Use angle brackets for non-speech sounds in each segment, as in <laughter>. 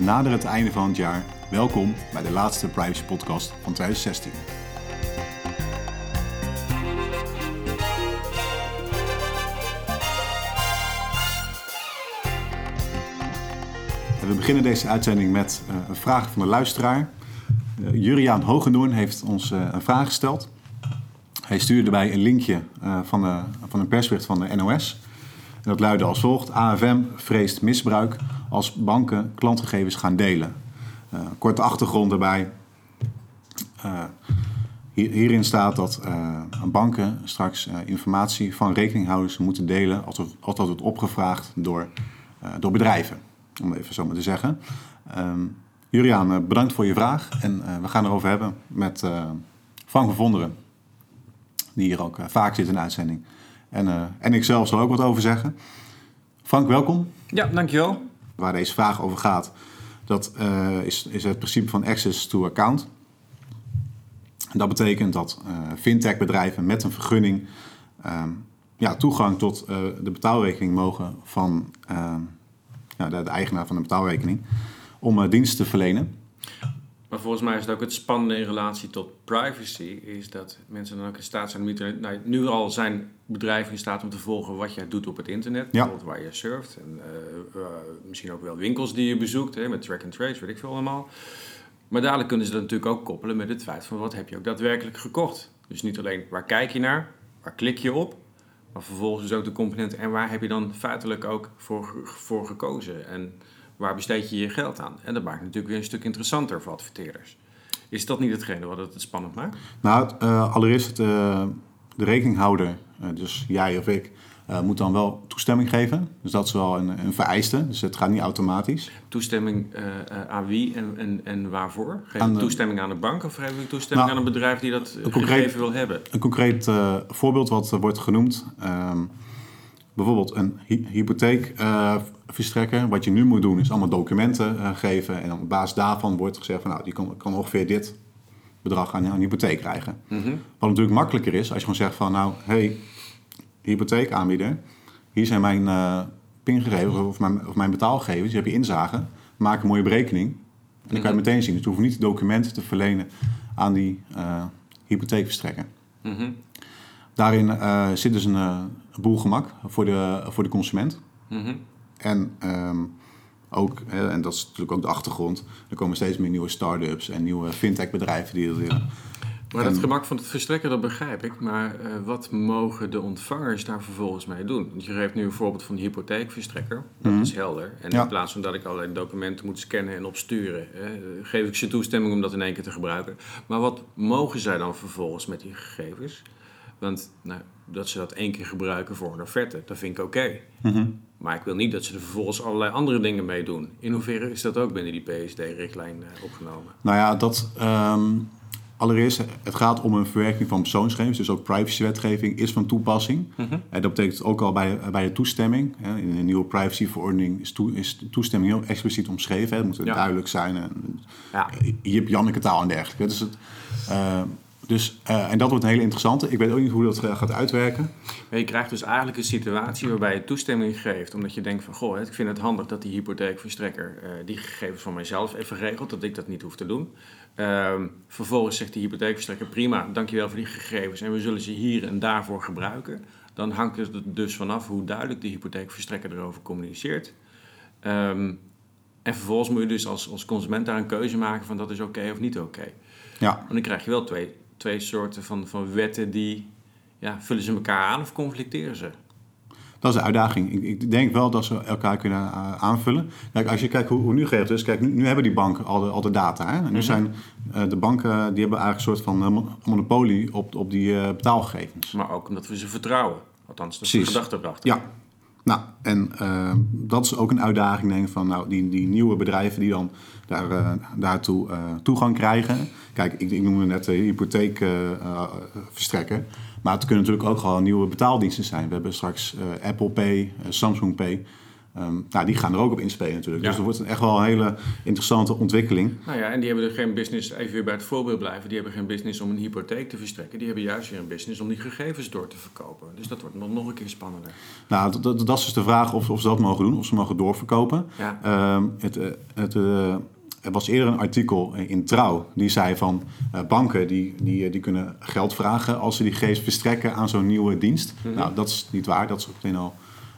We naderen het einde van het jaar. Welkom bij de laatste Privacy Podcast van 2016. We beginnen deze uitzending met uh, een vraag van de luisteraar. Uh, Juriaan Hogenoorn heeft ons uh, een vraag gesteld. Hij stuurde erbij een linkje van, de, van een persbericht van de NOS. En dat luidde als volgt. AFM vreest misbruik als banken klantgegevens gaan delen. Uh, korte achtergrond daarbij. Hier, hierin staat dat uh, banken straks informatie van rekeninghouders moeten delen als, dat wordt opgevraagd door, door bedrijven. Om even zo maar te zeggen. Um, Juriaan, bedankt voor je vraag. En we gaan erover hebben met Van Gevonderen. Die hier ook vaak zit in de uitzending. En, en ik zelf zal ook wat over zeggen. Frank, welkom. Ja, dankjewel. Waar deze vraag over gaat, dat uh, is, is het principe van access to account. Dat betekent dat uh, fintech-bedrijven met een vergunning um, ja, toegang tot de betaalrekening mogen van ja, de, de, eigenaar van de betaalrekening om diensten te verlenen. Maar volgens mij is het ook het spannende in relatie tot privacy, is dat mensen dan ook in staat zijn om nou, nu al zijn bedrijven in staat om te volgen wat jij doet op het internet, ja. bijvoorbeeld waar je surft. En uh, uh, misschien ook wel winkels die je bezoekt, hè, met track and trace, weet ik veel allemaal. Maar dadelijk kunnen ze dat natuurlijk ook koppelen met het feit van wat heb je ook daadwerkelijk gekocht. Dus niet alleen waar kijk je naar, waar klik je op, maar vervolgens dus ook de componenten en waar heb je dan feitelijk ook voor, voor gekozen. En waar besteed je je geld aan? En dat maakt het natuurlijk weer een stuk interessanter voor adverteerders. Is dat niet hetgene wat het spannend maakt? Nou, uh, allereerst uh, de rekeninghouder, uh, dus jij of ik, moet dan wel toestemming geven. Dus dat is wel een, een vereiste, dus het gaat niet automatisch. Toestemming aan wie en, en, en waarvoor? Geef je toestemming aan de bank of geef je toestemming nou, aan een bedrijf die dat een concreet, wil hebben? Een concreet voorbeeld wat wordt genoemd... Um, bijvoorbeeld een hy hypotheek uh, verstrekken. Wat je nu moet doen is allemaal documenten uh, geven. En op basis daarvan wordt gezegd van nou, die kan, kan ongeveer dit bedrag aan, een hypotheek krijgen. Mm -hmm. Wat natuurlijk makkelijker is als je gewoon zegt van nou, hey, hypotheekaanbieder, hier zijn mijn uh, pingegevens of mijn, of mijn betaalgegevens, die heb je inzage. Maak een mooie berekening. En dan kan je het meteen zien. Dus je hoeft niet documenten te verlenen aan die hypotheekverstrekker. Mm -hmm. Daarin uh, zit dus een, boel gemak voor de, voor de consument. Mm -hmm. En um, ook, hè, en dat is natuurlijk ook de achtergrond, er komen steeds meer nieuwe start-ups en nieuwe fintech-bedrijven die dat willen. Maar het gemak van het verstrekken, dat begrijp ik. Maar uh, wat mogen de ontvangers daar vervolgens mee doen? Want je geeft nu een voorbeeld van de hypotheekverstrekker. Dat mm -hmm. is helder. En ja. in plaats van dat ik allerlei documenten moet scannen en opsturen... geef ik ze toestemming om dat in één keer te gebruiken. Maar wat mogen zij dan vervolgens met die gegevens? Want nou, dat ze dat één keer gebruiken voor een offerte, dat vind ik oké. Okay. Mm -hmm. Maar ik wil niet dat ze er vervolgens allerlei andere dingen mee doen. In hoeverre is dat ook binnen die PSD-richtlijn uh, opgenomen? Nou ja, dat... Um, allereerst, het gaat om een verwerking van persoonsgegevens. Dus ook privacywetgeving is van toepassing. Mm -hmm. En dat betekent ook al bij, bij de toestemming. Hè, in een nieuwe privacyverordening is, toe, is de toestemming heel expliciet omschreven. Hè. Het moet ja. duidelijk zijn. En, ja. Je hebt Janneke taal en dergelijke. Dus het... Uh, dus, uh, en dat wordt een hele interessante. Ik weet ook niet hoe dat gaat uitwerken. Je krijgt dus eigenlijk een situatie waarbij je toestemming geeft. Omdat je denkt van, goh, ik vind het handig dat die hypotheekverstrekker uh, die gegevens van mijzelf even regelt. Dat ik dat niet hoef te doen. Uh, vervolgens zegt die hypotheekverstrekker, prima, dankjewel voor die gegevens. En we zullen ze hier en daarvoor gebruiken. Dan hangt het dus vanaf hoe duidelijk de hypotheekverstrekker erover communiceert. Um, en vervolgens moet je dus als, als consument daar een keuze maken van dat is oké okay of niet oké. Okay. Ja. En dan krijg je wel twee twee soorten van, van wetten die... Ja, vullen ze elkaar aan of conflicteren ze? Dat is de uitdaging. Ik, ik denk wel dat ze elkaar kunnen uh, aanvullen. Kijk, als je kijkt hoe, hoe nu geregeld is... Kijk, nu, nu, hebben die banken al de, al de data. Hè? En nu mm -hmm. zijn uh, de banken... die hebben eigenlijk een soort van monopolie op, op die uh, betaalgegevens. Maar ook omdat we ze vertrouwen. Althans, dat is de gedachte erachter. Ja. Nou, en uh, dat is ook een uitdaging, denk ik, van nou, die, die nieuwe bedrijven die dan daar, uh, daartoe uh, toegang krijgen. Kijk, ik, ik noemde net de hypotheek verstrekken. Maar het kunnen natuurlijk ook gewoon nieuwe betaaldiensten zijn. We hebben straks Apple Pay, Samsung Pay. Ehm, nou, die gaan er ook op inspelen natuurlijk. Dus dat wordt echt wel een hele interessante ontwikkeling. Nou ja, en die hebben er geen business, even weer bij het voorbeeld blijven, die hebben geen business om een hypotheek te verstrekken. Die hebben juist weer een business om die gegevens door te verkopen. Dus dat wordt nog, nog een keer spannender. Nou, dat, dat is dus de vraag of, of ze dat mogen doen, of ze mogen doorverkopen. Ja. Ehm, het, eh, het, uh, er was eerder een artikel in Trouw die zei van uh, banken die, die, die kunnen geld vragen als ze die gegevens verstrekken aan zo'n nieuwe dienst. Mhm. Nou, dat is niet waar, dat is ook meteen al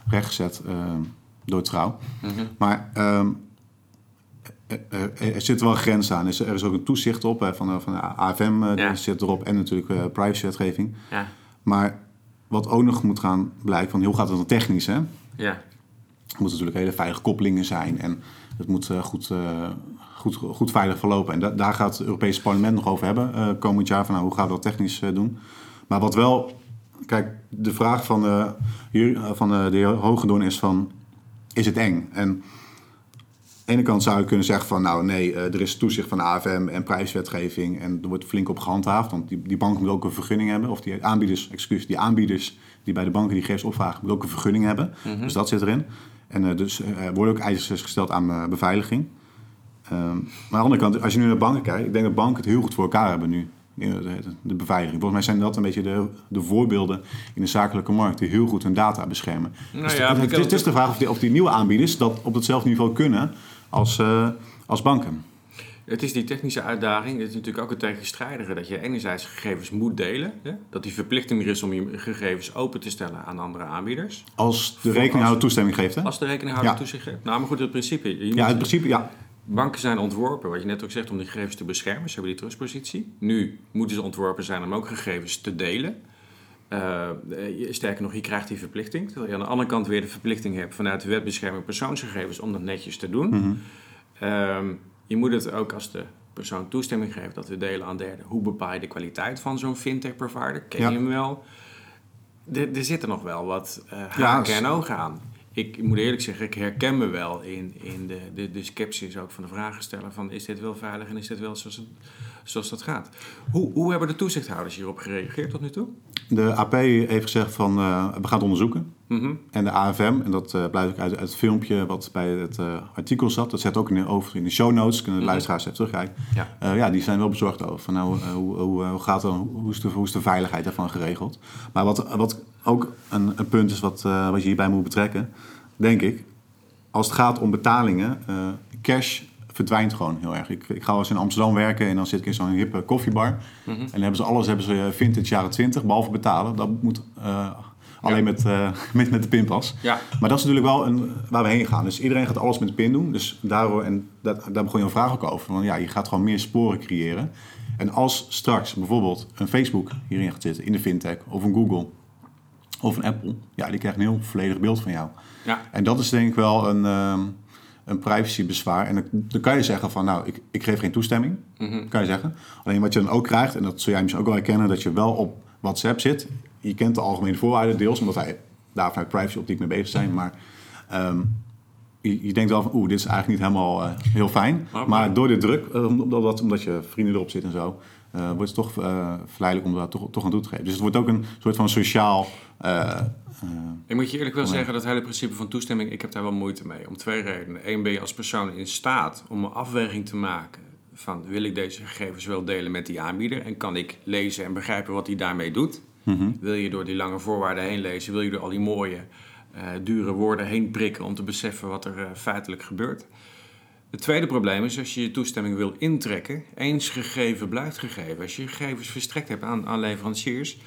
rechtgezet. Ehm, door trouw. Mhm. Maar um, er, er, zit wel een grens aan. Er is, ook een toezicht op hè, van, van de AFM, uh, ja. zit erop. En natuurlijk uh, privacywetgeving. Ja. Maar wat ook nog moet gaan blijken, van hoe gaat het dan technisch? Hè? Ja. Er moeten natuurlijk hele veilige koppelingen zijn. En het moet uh, goed, goed, goed veilig verlopen. En da daar gaat het Europese parlement nog over hebben komend jaar. Van, nou, hoe gaan we dat technisch doen? Maar wat wel... Kijk, de vraag van, hier, van de heer Hogedoorn is van is het eng. En aan de ene kant zou je kunnen zeggen van nou nee, eh, er is toezicht van AFM en prijswetgeving en er wordt flink op gehandhaafd, want die, die banken moeten ook een vergunning hebben, of die aanbieders, excuus, die aanbieders die bij de banken die gegevens opvragen, moeten ook een vergunning hebben. Mhm. Dus dat zit erin. En uh, dus uh, worden ook eisen gesteld aan uh, beveiliging. Um, maar aan de andere kant, als je nu naar banken kijkt, ik denk dat banken het heel goed voor elkaar hebben nu de beveiliging. Volgens mij zijn dat een beetje de, de voorbeelden in de zakelijke markt die heel goed hun data beschermen. Nou dus ja, het, is de vraag of die, of die nieuwe aanbieders dat op hetzelfde niveau kunnen als, uh, als banken. Het is die technische uitdaging. Het is natuurlijk ook een tegenstrijdige dat je enerzijds gegevens moet delen. Hè? Dat die verplichting er is om je gegevens open te stellen aan andere aanbieders. Als de rekeninghouder toestemming geeft, hè? Als de rekeninghouder ja. toezicht geeft. Nou, maar goed, het principe. ja, het principe, ja. Banken zijn ontworpen, wat je net ook zegt, om die gegevens te beschermen. Ze hebben die trustpositie. Nu moeten ze ontworpen zijn om ook gegevens te delen. Uh, sterker nog, je krijgt die verplichting. Terwijl je aan de andere kant weer de verplichting hebt vanuit de wet bescherming persoonsgegevens om dat netjes te doen. Mm je moet het ook als de persoon toestemming geeft dat we delen aan derden. Hoe bepaal je de kwaliteit van zo'n fintech provider? Ken je hem wel? Er, er zitten nog wel wat uh, haken en ogen aan ik moet eerlijk zeggen, ik herken me wel in, in de, de, de sceptisch ook van de vragensteller van is dit wel veilig en is dit wel zoals, het, zoals dat gaat. Hoe, hoe hebben de toezichthouders hierop gereageerd tot nu toe? De AP heeft gezegd van uh, we gaan het onderzoeken. Mhm. En de AFM, en dat uh, blijkt ook uit, uit, het filmpje wat bij het uh, artikel zat, dat zet ook in de, over in de show notes, kunnen de mhm. luisteraars even terugkijken. Ja. ja, die zijn wel bezorgd over. Van, nou, hoe, hoe, hoe, gaat dan, hoe, is de, hoe is de veiligheid daarvan geregeld? Maar wat, wat ook een, een punt is wat, wat je hierbij moet betrekken, denk ik, als het gaat om betalingen, cash verdwijnt gewoon heel erg. Ik, ik ga wel eens in Amsterdam werken en dan zit ik in zo'n hippe koffiebar. Mhm. En dan hebben ze alles hebben ze vintage jaren 20, behalve betalen. Dat moet uh, alleen met, uh, <laughs> met, met de pinpas. Ja. Maar dat is natuurlijk wel een, waar we heen gaan. Dus iedereen gaat alles met de pin doen. Dus daardoor, en dat, daar begon je een vraag ook over. Want ja, je gaat gewoon meer sporen creëren. En als straks bijvoorbeeld een Facebook hierin gaat zitten, in de fintech, of een Google, of een Apple, ja, die krijgt een heel volledig beeld van jou. Ja. En dat is denk ik wel een... Uh, een privacybezwaar. En dan, kan je zeggen van, nou, ik, ik geef geen toestemming. Mm Kan je zeggen. Alleen wat je dan ook krijgt, en dat zul jij misschien ook wel herkennen, dat je wel op WhatsApp zit. Je kent de algemene voorwaarden deels, omdat wij daar vanuit privacy optiek mee bezig zijn. Maar um, je, je, denkt wel van, oeh, dit is eigenlijk niet helemaal uh, heel fijn. Maar door de druk, uh, omdat, omdat je vrienden erop zitten en zo, uh, wordt het toch verleidelijk om dat toch, toch aan toe te geven. Dus het wordt ook een soort van sociaal ik moet je eerlijk wel zeggen, dat hele principe van toestemming, ik heb daar wel moeite mee. Om twee redenen. Eén, ben je als persoon in staat om een afweging te maken van wil ik deze gegevens wel delen met die aanbieder en kan ik lezen en begrijpen wat hij daarmee doet? Mhm. Wil je door die lange voorwaarden heen lezen, wil je door al die mooie, uh, dure woorden heen prikken om te beseffen wat er uh, feitelijk gebeurt? Het tweede probleem is als je je toestemming wil intrekken, eens gegeven blijft gegeven. Als je gegevens verstrekt hebt aan, aan leveranciers,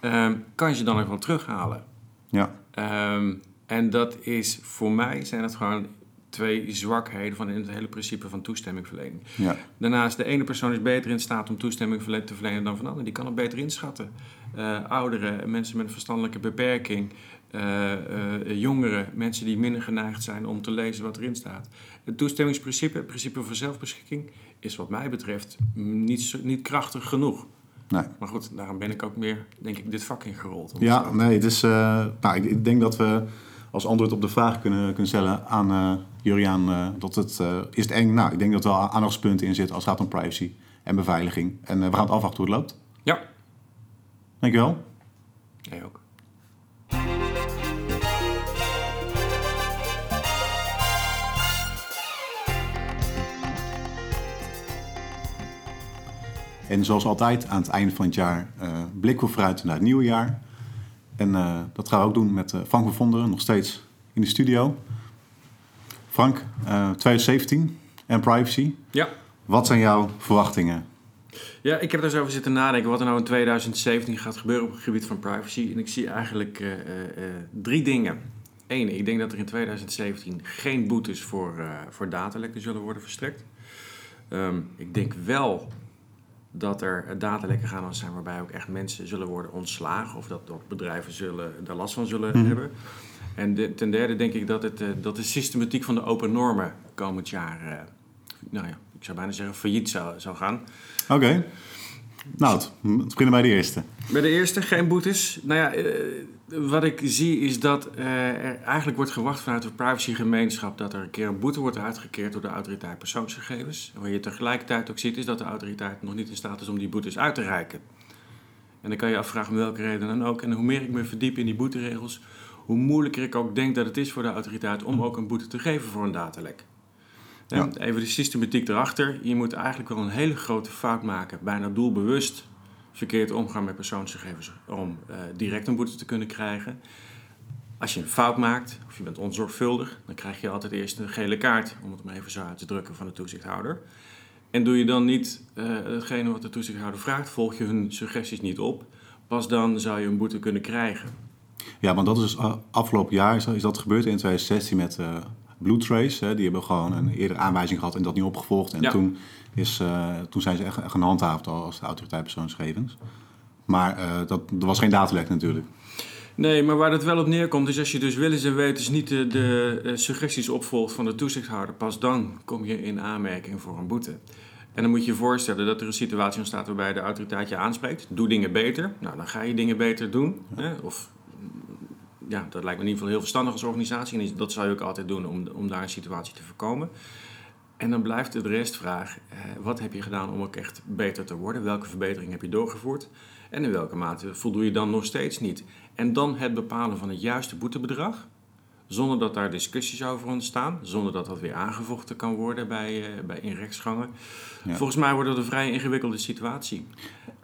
uh, kan je ze dan ook wel terughalen. Ja. Ehm, en dat is voor mij zijn het gewoon twee zwakheden van het hele principe van toestemmingverlening. Ja. Daarnaast, de ene persoon is beter in staat om toestemming te verlenen dan van de ander. Die kan het beter inschatten. Uh, ouderen, mensen met een verstandelijke beperking, uh, uh, jongeren, mensen die minder geneigd zijn om te lezen wat erin staat. Het toestemmingsprincipe, het principe van zelfbeschikking, is wat mij betreft niet, niet krachtig genoeg. Nee. Maar goed, daarom ben ik ook meer, denk ik, dit vak ingerold. Ja, nee, uh, nou, ik, denk dat we als antwoord op de vraag kunnen, kunnen stellen aan uh, Juriaan uh, dat het is het eng. Nou, ik denk dat er wel aandachtspunten in zitten als het gaat om privacy en beveiliging. En we gaan het afwachten hoe het loopt. Ja. Dankjewel. Jij ook. En zoals altijd, aan het einde van het jaar blikken we vooruit naar het nieuwe jaar. En dat gaan we ook doen met Frank van Vonderen, nog steeds in de studio. Frank, 2017 en privacy. Ja. Wat zijn jouw verwachtingen? Ja, ik heb er eens over zitten nadenken wat er nou in 2017 gaat gebeuren op het gebied van privacy. En ik zie eigenlijk uh, uh, drie dingen. Eén, ik denk dat er in 2017 geen boetes voor, uh, voor datalekken zullen worden verstrekt. Um, ik denk wel dat er datalekken gaan zijn waarbij ook echt mensen zullen worden ontslagen. Of dat, dat bedrijven zullen, daar last van zullen mhm. hebben. En de, ten derde denk ik dat, het, dat de systematiek van de open normen komend jaar nou ja, ik zou bijna zeggen, failliet zou, zou gaan. Oké. Nou, we beginnen bij de eerste. Bij de eerste, geen boetes. Nou ja, eh, wat ik zie is dat uh, er eigenlijk wordt gewacht vanuit de privacygemeenschap dat er een keer een boete wordt uitgekeerd door de autoriteit persoonsgegevens. En wat je tegelijkertijd ook ziet is dat de autoriteit nog niet in staat is om die boetes uit te reiken. En dan kan je afvragen om welke reden dan ook. En hoe meer ik me verdiep in die boeteregels, hoe moeilijker ik ook denk dat het is voor de autoriteit om ook een boete te geven voor een datalek. Ja. Even de systematiek erachter. Je moet eigenlijk wel een hele grote fout maken, bijna doelbewust verkeerd omgaan met persoonsgegevens om uh, direct een boete te kunnen krijgen. Als je een fout maakt of je bent onzorgvuldig, dan krijg je altijd eerst een gele kaart, om het maar even zo uit te drukken, van de toezichthouder. En doe je dan niet uh, hetgene wat de toezichthouder vraagt, volg je hun suggesties niet op, pas dan zou je een boete kunnen krijgen. Ja, want dat is dus afgelopen jaar is dat gebeurd in 2016 met Blue Trace, hè, die hebben gewoon een eerder aanwijzing gehad en dat niet opgevolgd. En toen, is, uh, toen zijn ze echt, echt gehandhaafd als de autoriteit persoonsgegevens. Maar uh, dat, er was geen datalek natuurlijk. Nee, maar waar het wel op neerkomt is als je dus willens en wetens niet de, de suggesties opvolgt van de toezichthouder, pas dan kom je in aanmerking voor een boete. En dan moet je je voorstellen dat er een situatie ontstaat waarbij de autoriteit je aanspreekt. Doe dingen beter. Nou, dan ga je dingen beter doen. Hè? Of ja, dat lijkt me in ieder geval heel verstandig als organisatie. En dat zou je ook altijd doen om, om daar een situatie te voorkomen. En dan blijft de restvraag, eh, wat heb je gedaan om ook echt beter te worden? Welke verbetering heb je doorgevoerd? En in welke mate voldoe je dan nog steeds niet? En dan het bepalen van het juiste boetebedrag, zonder dat daar discussies over ontstaan, zonder dat dat weer aangevochten kan worden bij, uh, bij in rechtsgangen. Volgens mij wordt dat een vrij ingewikkelde situatie.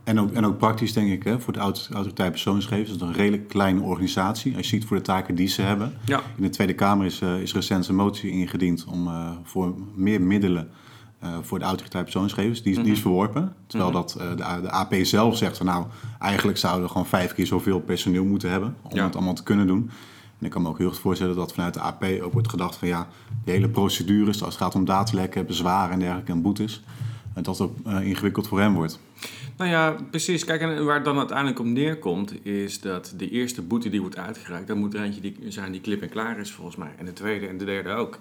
En ook, en ook praktisch, denk ik, hè, voor de autoriteit persoonsgegevens. Dat is een redelijk kleine organisatie. Als je ziet voor de taken die ze hebben. Ja. In de Tweede Kamer is, uh, is recent een motie ingediend om uh, voor meer middelen uh, voor de autoriteit persoonsgegevens. Die, mm -hmm. die is mhm. verworpen. Terwijl mm -hmm. dat de, de, AP zelf zegt van nou, eigenlijk zouden we gewoon vijf keer zoveel personeel moeten hebben. Om ja. het allemaal te kunnen doen. En ik kan me ook heel goed voorstellen dat vanuit de AP ook wordt gedacht van ja, de hele procedures, als het gaat om datalekken, bezwaren en dergelijke en boetes. En dat het ook ingewikkeld voor hem wordt. Nou ja, precies. Kijk, en waar het dan uiteindelijk op neerkomt, is dat de eerste boete die wordt uitgereikt, dan moet er eentje die, zijn die klip en klaar is volgens mij. En de tweede en de derde ook.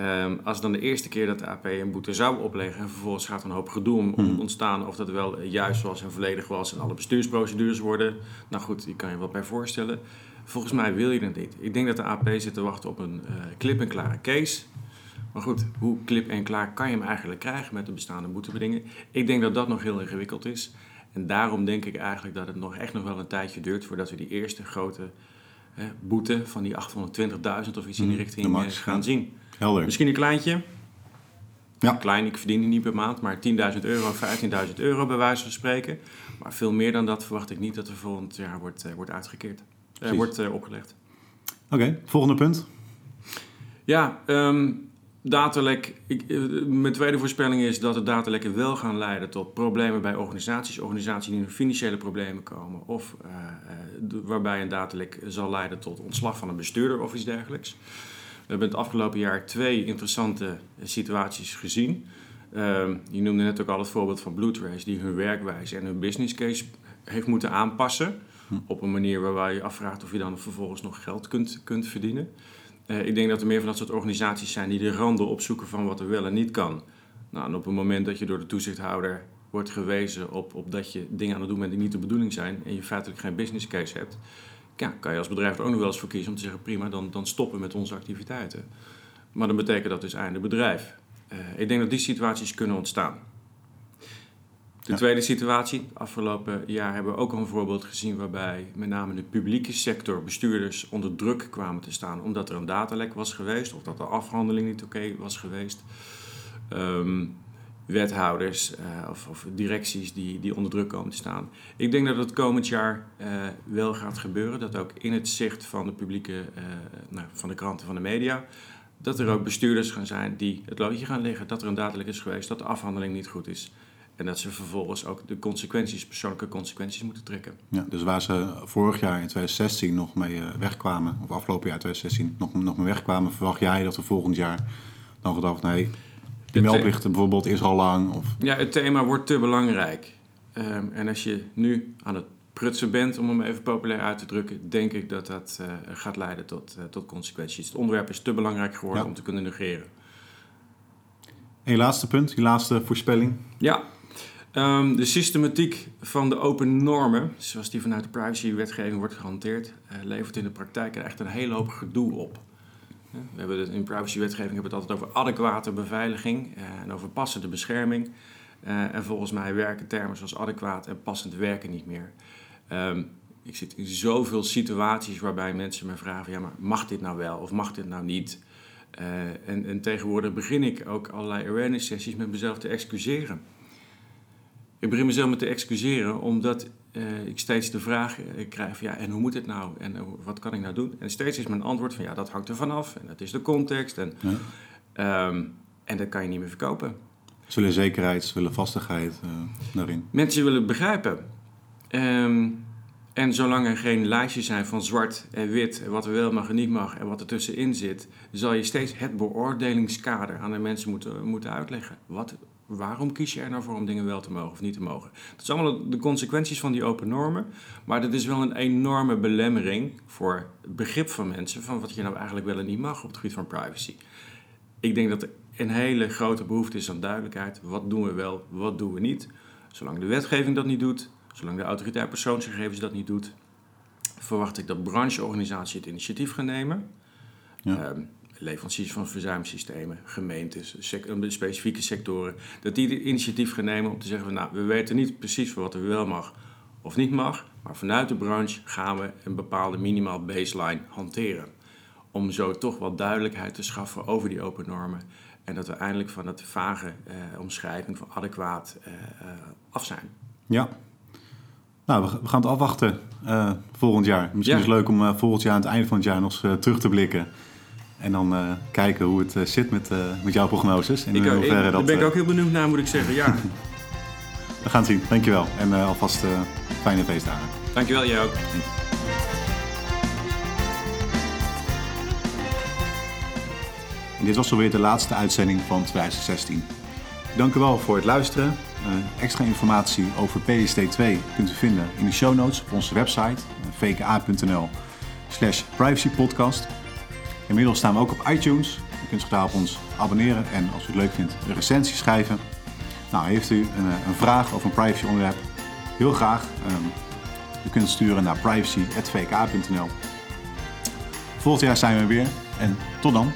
Um, als dan de eerste keer dat de AP een boete zou opleggen en vervolgens gaat er een hoop gedoe om hmm. ontstaan of dat wel juist was en volledig was en alle bestuursprocedures worden. Nou goed, die kan je wel bij voorstellen. Volgens mij wil je dat niet. Ik denk dat de AP zit te wachten op een uh, klip en klare case. Maar goed, hoe klip en klaar kan je hem eigenlijk krijgen met de bestaande boetebedingen? Ik denk dat dat nog heel ingewikkeld is. En daarom denk ik eigenlijk dat het nog echt nog wel een tijdje duurt voordat we die eerste grote hè, boete van die 820.000 of iets in die hmm, richting eh, gaan zien. Helder. Misschien een kleintje. Ja. Klein, ik verdien die niet per maand, maar 10.000 euro, 15.000 euro bij wijze van spreken. Maar veel meer dan dat verwacht ik niet dat er volgend jaar wordt, uh, wordt uitgekeerd. Uh, wordt uh, opgelegd. Oké, okay, volgende punt. Ja, um, datalek, ik, eh, mijn tweede voorspelling is dat de datalekken wel gaan leiden tot problemen bij organisaties. Organisaties die in financiële problemen komen. Of uh, waarbij een datalek zal leiden tot ontslag van een bestuurder of iets dergelijks. We hebben het afgelopen jaar twee interessante situaties gezien. Uh, je noemde net ook al het voorbeeld van Bluetrace, die hun werkwijze en hun business case heeft moeten aanpassen. Hm. Op een manier waarbij je afvraagt of je dan vervolgens nog geld kunt, kunt verdienen. Uh, ik denk dat er meer van dat soort organisaties zijn die de randen opzoeken van wat er wel en niet kan. Nou, en op het moment dat je door de toezichthouder wordt gewezen op, op dat je dingen aan het doen bent die niet de bedoeling zijn en je feitelijk geen business case hebt, ja, kan je als bedrijf er ook nog wel eens voor kiezen om te zeggen: prima, dan, dan stoppen we met onze activiteiten. Maar dan betekent dat dus einde bedrijf. Uh, ik denk dat die situaties kunnen ontstaan. De tweede situatie, afgelopen jaar hebben we ook al een voorbeeld gezien waarbij met name de publieke sector bestuurders onder druk kwamen te staan omdat er een datalek was geweest of dat de afhandeling niet oké was geweest. Um, wethouders of, of, directies die, die onder druk komen te staan. Ik denk dat het komend jaar wel gaat gebeuren. Dat ook in het zicht van de publieke, nou, van de kranten, van de media dat er ook bestuurders gaan zijn die het loodje gaan leggen dat er een dadelijk is geweest, dat de afhandeling niet goed is. En dat ze vervolgens ook de consequenties, persoonlijke consequenties moeten trekken. Ja, dus waar ze vorig jaar in 2016 nog mee eh, wegkwamen, of afgelopen jaar 2016 nog, nog mee wegkwamen, verwacht jij dat er volgend jaar dan gedacht, nee, de meldplichten bijvoorbeeld is al lang? Of... Ja, het thema wordt te belangrijk. Um, en als je nu aan het prutsen bent, om hem even populair uit te drukken, denk ik dat dat uh, gaat leiden tot, uh, tot consequenties. Het onderwerp is te belangrijk geworden om te kunnen negeren. En je laatste punt, je laatste voorspelling? Ja, um, de systematiek van de open normen, zoals die vanuit de privacywetgeving wordt gehanteerd, uh, levert in de praktijk echt een hele hoop gedoe op. We hebben het, in privacywetgeving hebben we het altijd over adequate beveiliging en over passende bescherming. en volgens mij werken termen zoals adequaat en passend werken niet meer. Ehm, ik zit in zoveel situaties waarbij mensen me vragen: ja, maar mag dit nou wel of mag dit nou niet? En, en, tegenwoordig begin ik ook allerlei awareness sessies met mezelf te excuseren. Ik begin mezelf met te excuseren omdat uh, ik steeds de vraag uh, krijg: ja, en hoe moet het nou? En wat kan ik nou doen? En steeds is mijn antwoord van ja, dat hangt er vanaf en dat is de context. En, ja. um, en dat kan je niet meer verkopen. Ze willen zekerheid, ze willen vastigheid daarin. Mensen willen begrijpen. Um, en zolang er geen lijstjes zijn van zwart en wit, en wat er wel mag en niet mag en wat er tussenin zit, zal je steeds het beoordelingskader aan de mensen moeten, moeten uitleggen. Wat, waarom kies je er nou voor om dingen wel te mogen of niet te mogen? Dat zijn allemaal de consequenties van die open normen, maar dat is wel een enorme belemmering voor het begrip van mensen van wat je nou eigenlijk wel en niet mag op het gebied van privacy. Ik denk dat er een hele grote behoefte is aan duidelijkheid. Wat doen we wel, wat doen we niet? Zolang de wetgeving dat niet doet, Zolang de autoriteit persoonsgegevens dat niet doet, verwacht ik dat brancheorganisaties het initiatief gaan nemen. Ja. Um, leveranciers van verzuimsystemen, gemeentes, specifieke sectoren, dat die het initiatief gaan nemen om te zeggen: van, Nou, we weten niet precies wat er wel mag of niet mag, maar vanuit de branche gaan we een bepaalde minimaal baseline hanteren. Om zo toch wat duidelijkheid te schaffen over die open normen. En dat we eindelijk van het vage eh, omschrijving van adequaat eh, uh, af zijn. Ja, nou, we, gaan het afwachten uh, volgend jaar. Misschien is het leuk om uh, volgend jaar aan het einde van het jaar nog eens uh, terug te blikken. En dan kijken hoe het zit met, met jouw prognoses. En ik, in hoeverre ik, dat, daar ben ik ook heel benieuwd naar, moet ik zeggen. Ja. <laughs> we gaan het zien. Dankjewel. En alvast fijne feestdagen. Dankjewel, jij ook. En dit was alweer de laatste uitzending van 2016. Dank u wel voor het luisteren. Extra informatie over PSD2 kunt u vinden in de show notes op onze website vka.nl slash privacypodcast. Inmiddels staan we ook op iTunes. U kunt zich daar op ons abonneren en als u het leuk vindt een recensie schrijven. Nou, heeft u een, een vraag of een privacy onderwerp, heel graag. Um, u kunt sturen naar privacy.vka.nl Volgend jaar zijn we weer en tot dan.